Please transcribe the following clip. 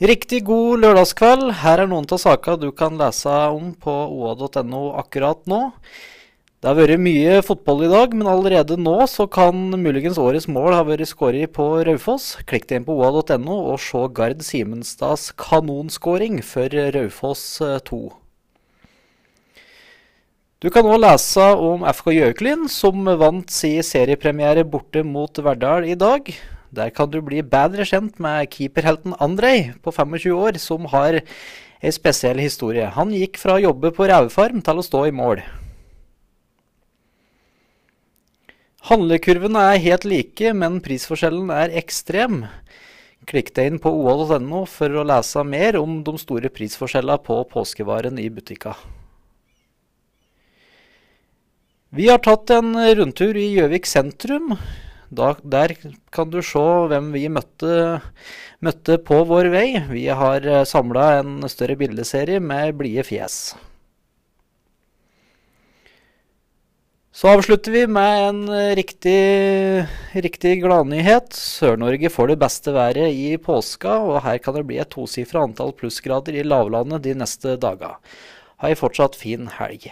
Riktig god lørdagskveld. Her er noen av sakene du kan lese om på oa.no akkurat nå. Det har vært mye fotball i dag, men allerede nå så kan muligens årets mål ha vært skåret på Raufoss. Klikk deg inn på oa.no og se Gard Simenstads kanonskåring for Raufoss 2. Du kan òg lese om FK Gjøklin, som vant sin seriepremiere borte mot Verdal i dag. Der kan du bli bedre kjent med keeperhelten Andrej på 25 år, som har ei spesiell historie. Han gikk fra å jobbe på Raufarm til å stå i mål. Handlekurvene er helt like, men prisforskjellen er ekstrem. Klikk deg inn på oa.no for å lese mer om de store prisforskjellene på påskevaren i butikka. Vi har tatt en rundtur i Gjøvik sentrum. Da, der kan du se hvem vi møtte, møtte på vår vei. Vi har samla en større bildeserie med blide fjes. Så avslutter vi med en riktig, riktig gladnyhet. Sør-Norge får det beste været i påska, og her kan det bli et tosifra antall plussgrader i lavlandet de neste daga. Ha ei fortsatt fin helg.